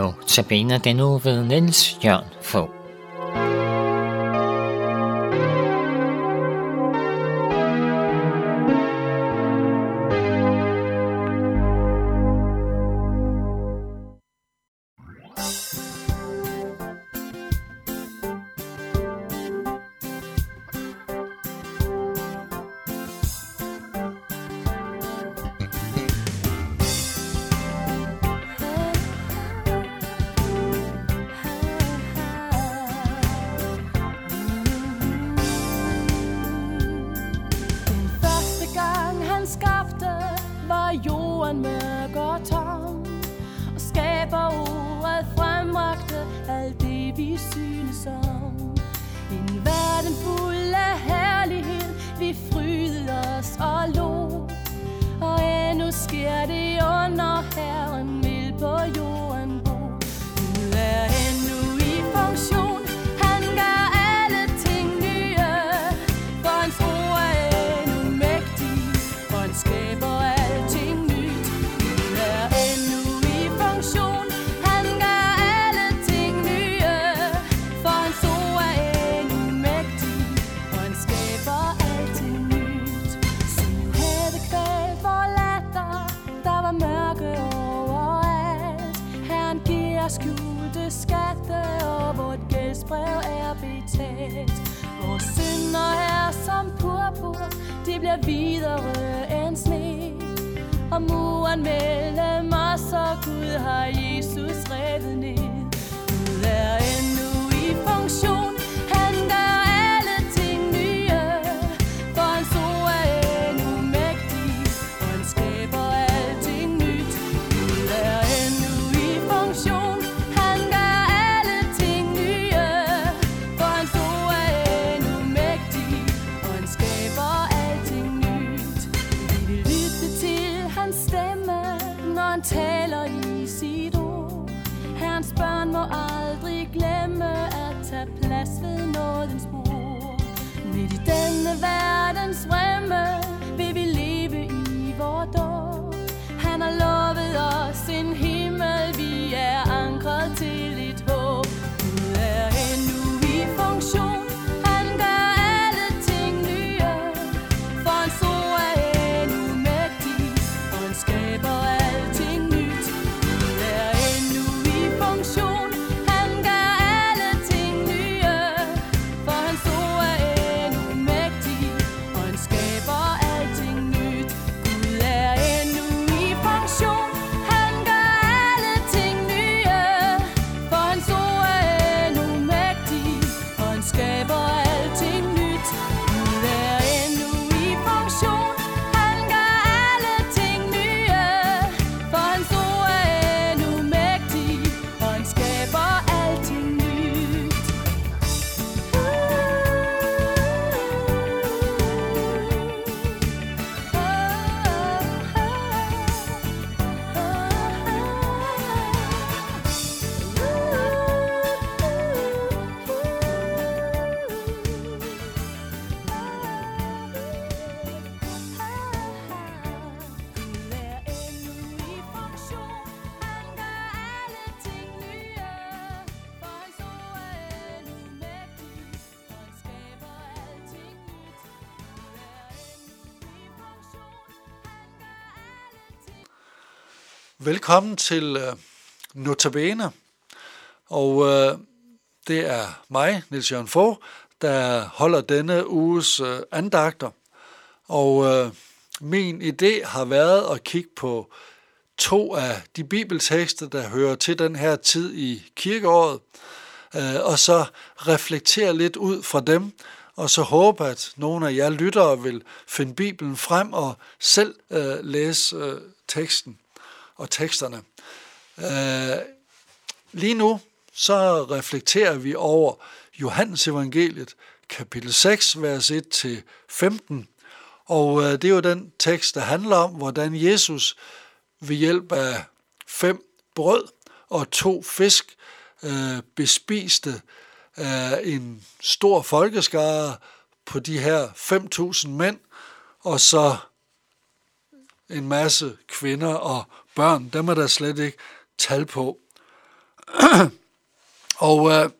Nu tabiner den uge ved Niels Jørn Fogh. Os og lo. Og endnu sker det skjulte skatte, og vort gældsbrev er betalt. Vores synder er som purpur, de bliver videre end sne. Og muren mellem os og Gud har Jesus reddet ned. Gud er endnu i funktion, denne verdens Velkommen til øh, Notabene. Og øh, det er mig, Niels Jørgen Fogh, der holder denne uges øh, andagter. Og øh, min idé har været at kigge på to af de bibeltekster, der hører til den her tid i kirkeåret, øh, og så reflektere lidt ud fra dem, og så håbe, at nogle af jer lyttere vil finde Bibelen frem og selv øh, læse øh, teksten og teksterne. Øh, lige nu så reflekterer vi over Johannes evangeliet, kapitel 6, vers 1-15. Og øh, det er jo den tekst, der handler om, hvordan Jesus ved hjælp af fem brød og to fisk øh, bespiste øh, en stor folkeskare på de her 5.000 mænd, og så en masse kvinder og børn. Dem er der slet ikke tal på. og øh,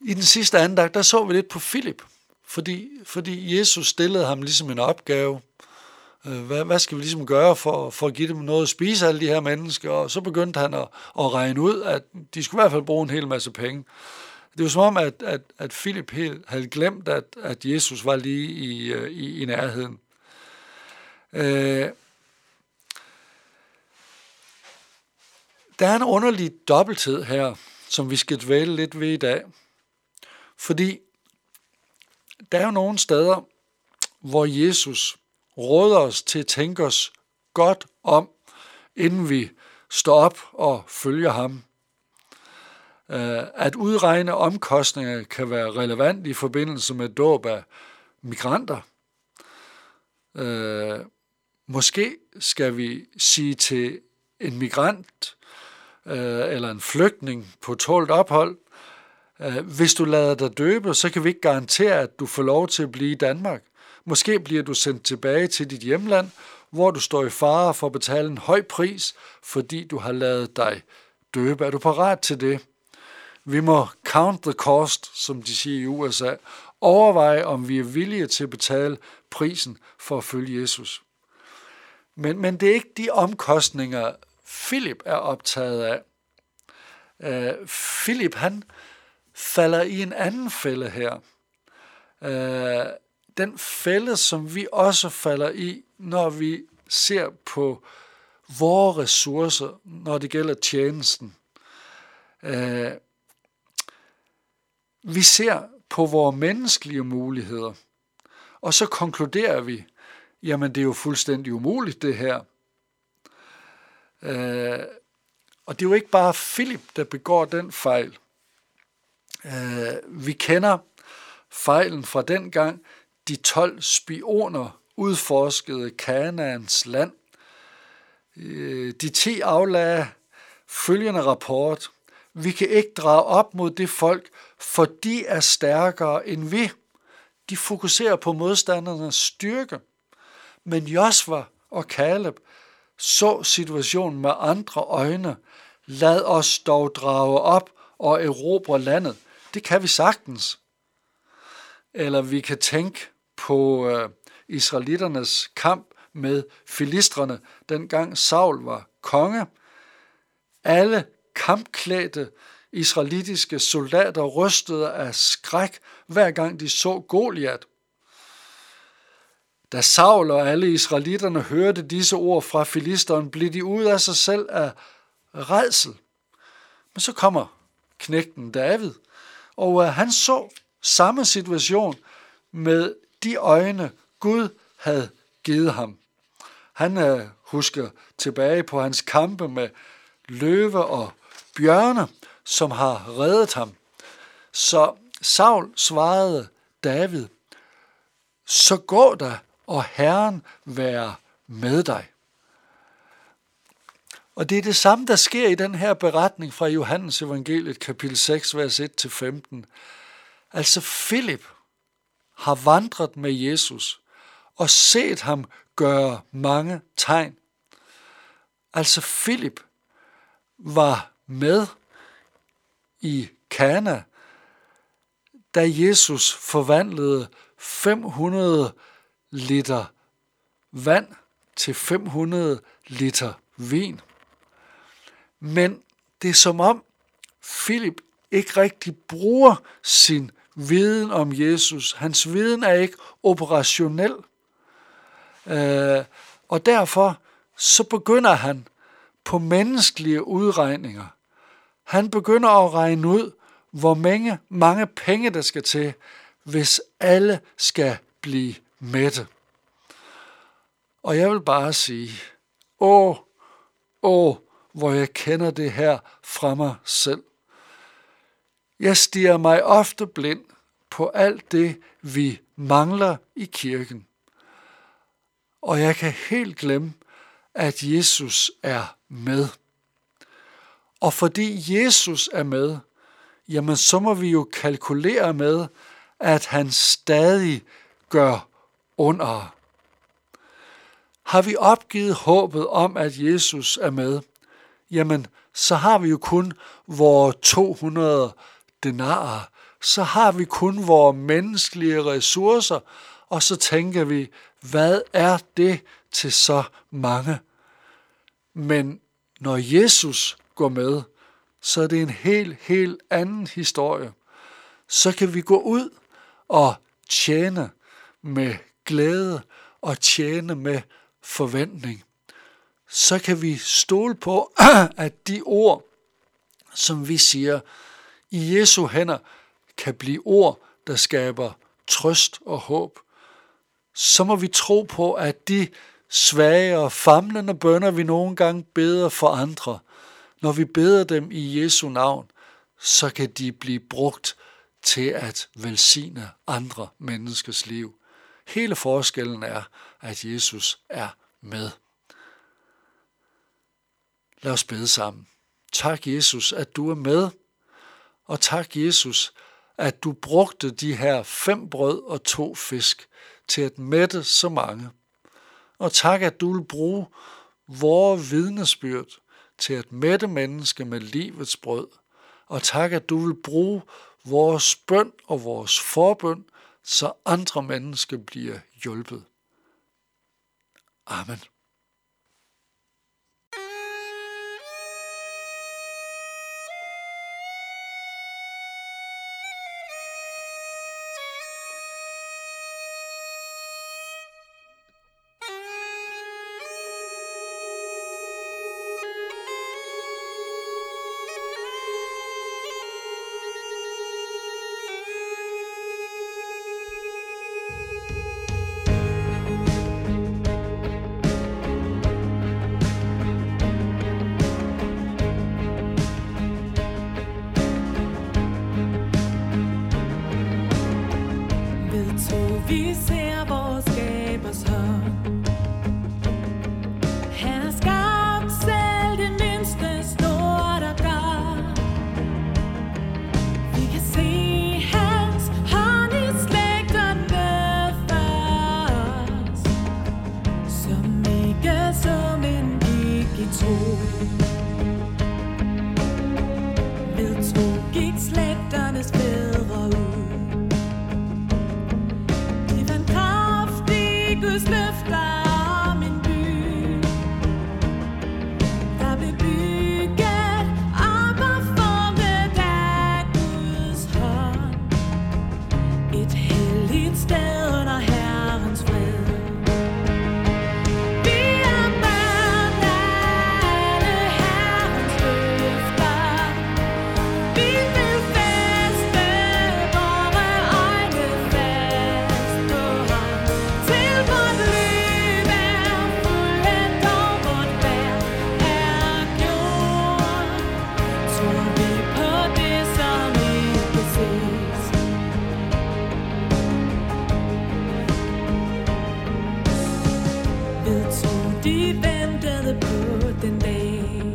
i den sidste andagt, der så vi lidt på Filip, fordi, fordi Jesus stillede ham ligesom en opgave. Øh, hvad, hvad skal vi ligesom gøre for, for at give dem noget at spise, alle de her mennesker? Og så begyndte han at, at regne ud, at de skulle i hvert fald bruge en hel masse penge. Det var som om, at, at, at Philip helt havde glemt, at, at Jesus var lige i, øh, i, i nærheden. Øh, der er en underlig dobbelthed her, som vi skal dvæle lidt ved i dag. Fordi der er jo nogle steder, hvor Jesus råder os til at tænke os godt om, inden vi står op og følger ham. Øh, at udregne omkostninger kan være relevant i forbindelse med dåb af migranter. Øh, måske skal vi sige til en migrant øh, eller en flygtning på tålt ophold, øh, hvis du lader dig døbe, så kan vi ikke garantere, at du får lov til at blive i Danmark. Måske bliver du sendt tilbage til dit hjemland, hvor du står i fare for at betale en høj pris, fordi du har lavet dig døbe. Er du parat til det? Vi må count the cost, som de siger i USA. Overveje, om vi er villige til at betale prisen for at følge Jesus. Men, men det er ikke de omkostninger, Philip er optaget af. Uh, Philip, han falder i en anden fælde her. Uh, den fælde, som vi også falder i, når vi ser på vores ressourcer, når det gælder tjenesten. Uh, vi ser på vores menneskelige muligheder, og så konkluderer vi, jamen det er jo fuldstændig umuligt det her. Øh, og det er jo ikke bare Philip, der begår den fejl. Øh, vi kender fejlen fra den gang, de 12 spioner udforskede Kanaans land. Øh, de 10 aflagde følgende rapport. Vi kan ikke drage op mod det folk, for de er stærkere end vi. De fokuserer på modstandernes styrke. Men Josva og Caleb så situationen med andre øjne. Lad os dog drage op og erobre landet. Det kan vi sagtens. Eller vi kan tænke på øh, israeliternes kamp med filistrene, dengang Saul var konge. Alle kampklædte israelitiske soldater rystede af skræk, hver gang de så Goliat. Da Saul og alle israelitterne hørte disse ord fra filisteren, blev de ud af sig selv af redsel. Men så kommer knægten David, og øh, han så samme situation med de øjne, Gud havde givet ham. Han øh, husker tilbage på hans kampe med løve og bjørne, som har reddet ham. Så Saul svarede David, så gå der, og Herren være med dig. Og det er det samme, der sker i den her beretning fra Johannes evangeliet, kapitel 6, vers 1-15. Altså Philip har vandret med Jesus og set ham gøre mange tegn. Altså Philip var med i Kana, da Jesus forvandlede 500 liter vand til 500 liter vin. Men det er som om Philip ikke rigtig bruger sin viden om Jesus. Hans viden er ikke operationel. Øh, og derfor så begynder han på menneskelige udregninger. Han begynder at regne ud, hvor mange, mange penge der skal til, hvis alle skal blive mætte. Og jeg vil bare sige, åh, åh, hvor jeg kender det her fra mig selv. Jeg stiger mig ofte blind på alt det, vi mangler i kirken. Og jeg kan helt glemme, at Jesus er med. Og fordi Jesus er med, jamen så må vi jo kalkulere med, at han stadig gør under. Har vi opgivet håbet om, at Jesus er med, jamen så har vi jo kun vores 200 denarer. Så har vi kun vores menneskelige ressourcer, og så tænker vi, hvad er det til så mange? Men når Jesus går med, så er det en helt, helt anden historie. Så kan vi gå ud og tjene med glæde og tjene med forventning. Så kan vi stole på, at de ord, som vi siger i Jesu hænder, kan blive ord, der skaber trøst og håb. Så må vi tro på, at de svage og famlende bønder, vi nogle gange beder for andre, når vi beder dem i Jesu navn, så kan de blive brugt til at velsigne andre menneskers liv. Hele forskellen er, at Jesus er med. Lad os bede sammen. Tak Jesus, at du er med, og tak Jesus, at du brugte de her fem brød og to fisk til at mætte så mange. Og tak, at du vil bruge vores vidnesbyrd til at mætte mennesker med livets brød. Og tak, at du vil bruge vores bøn og vores forbøn, så andre mennesker bliver hjulpet. Amen. Tro, de ventede på den dag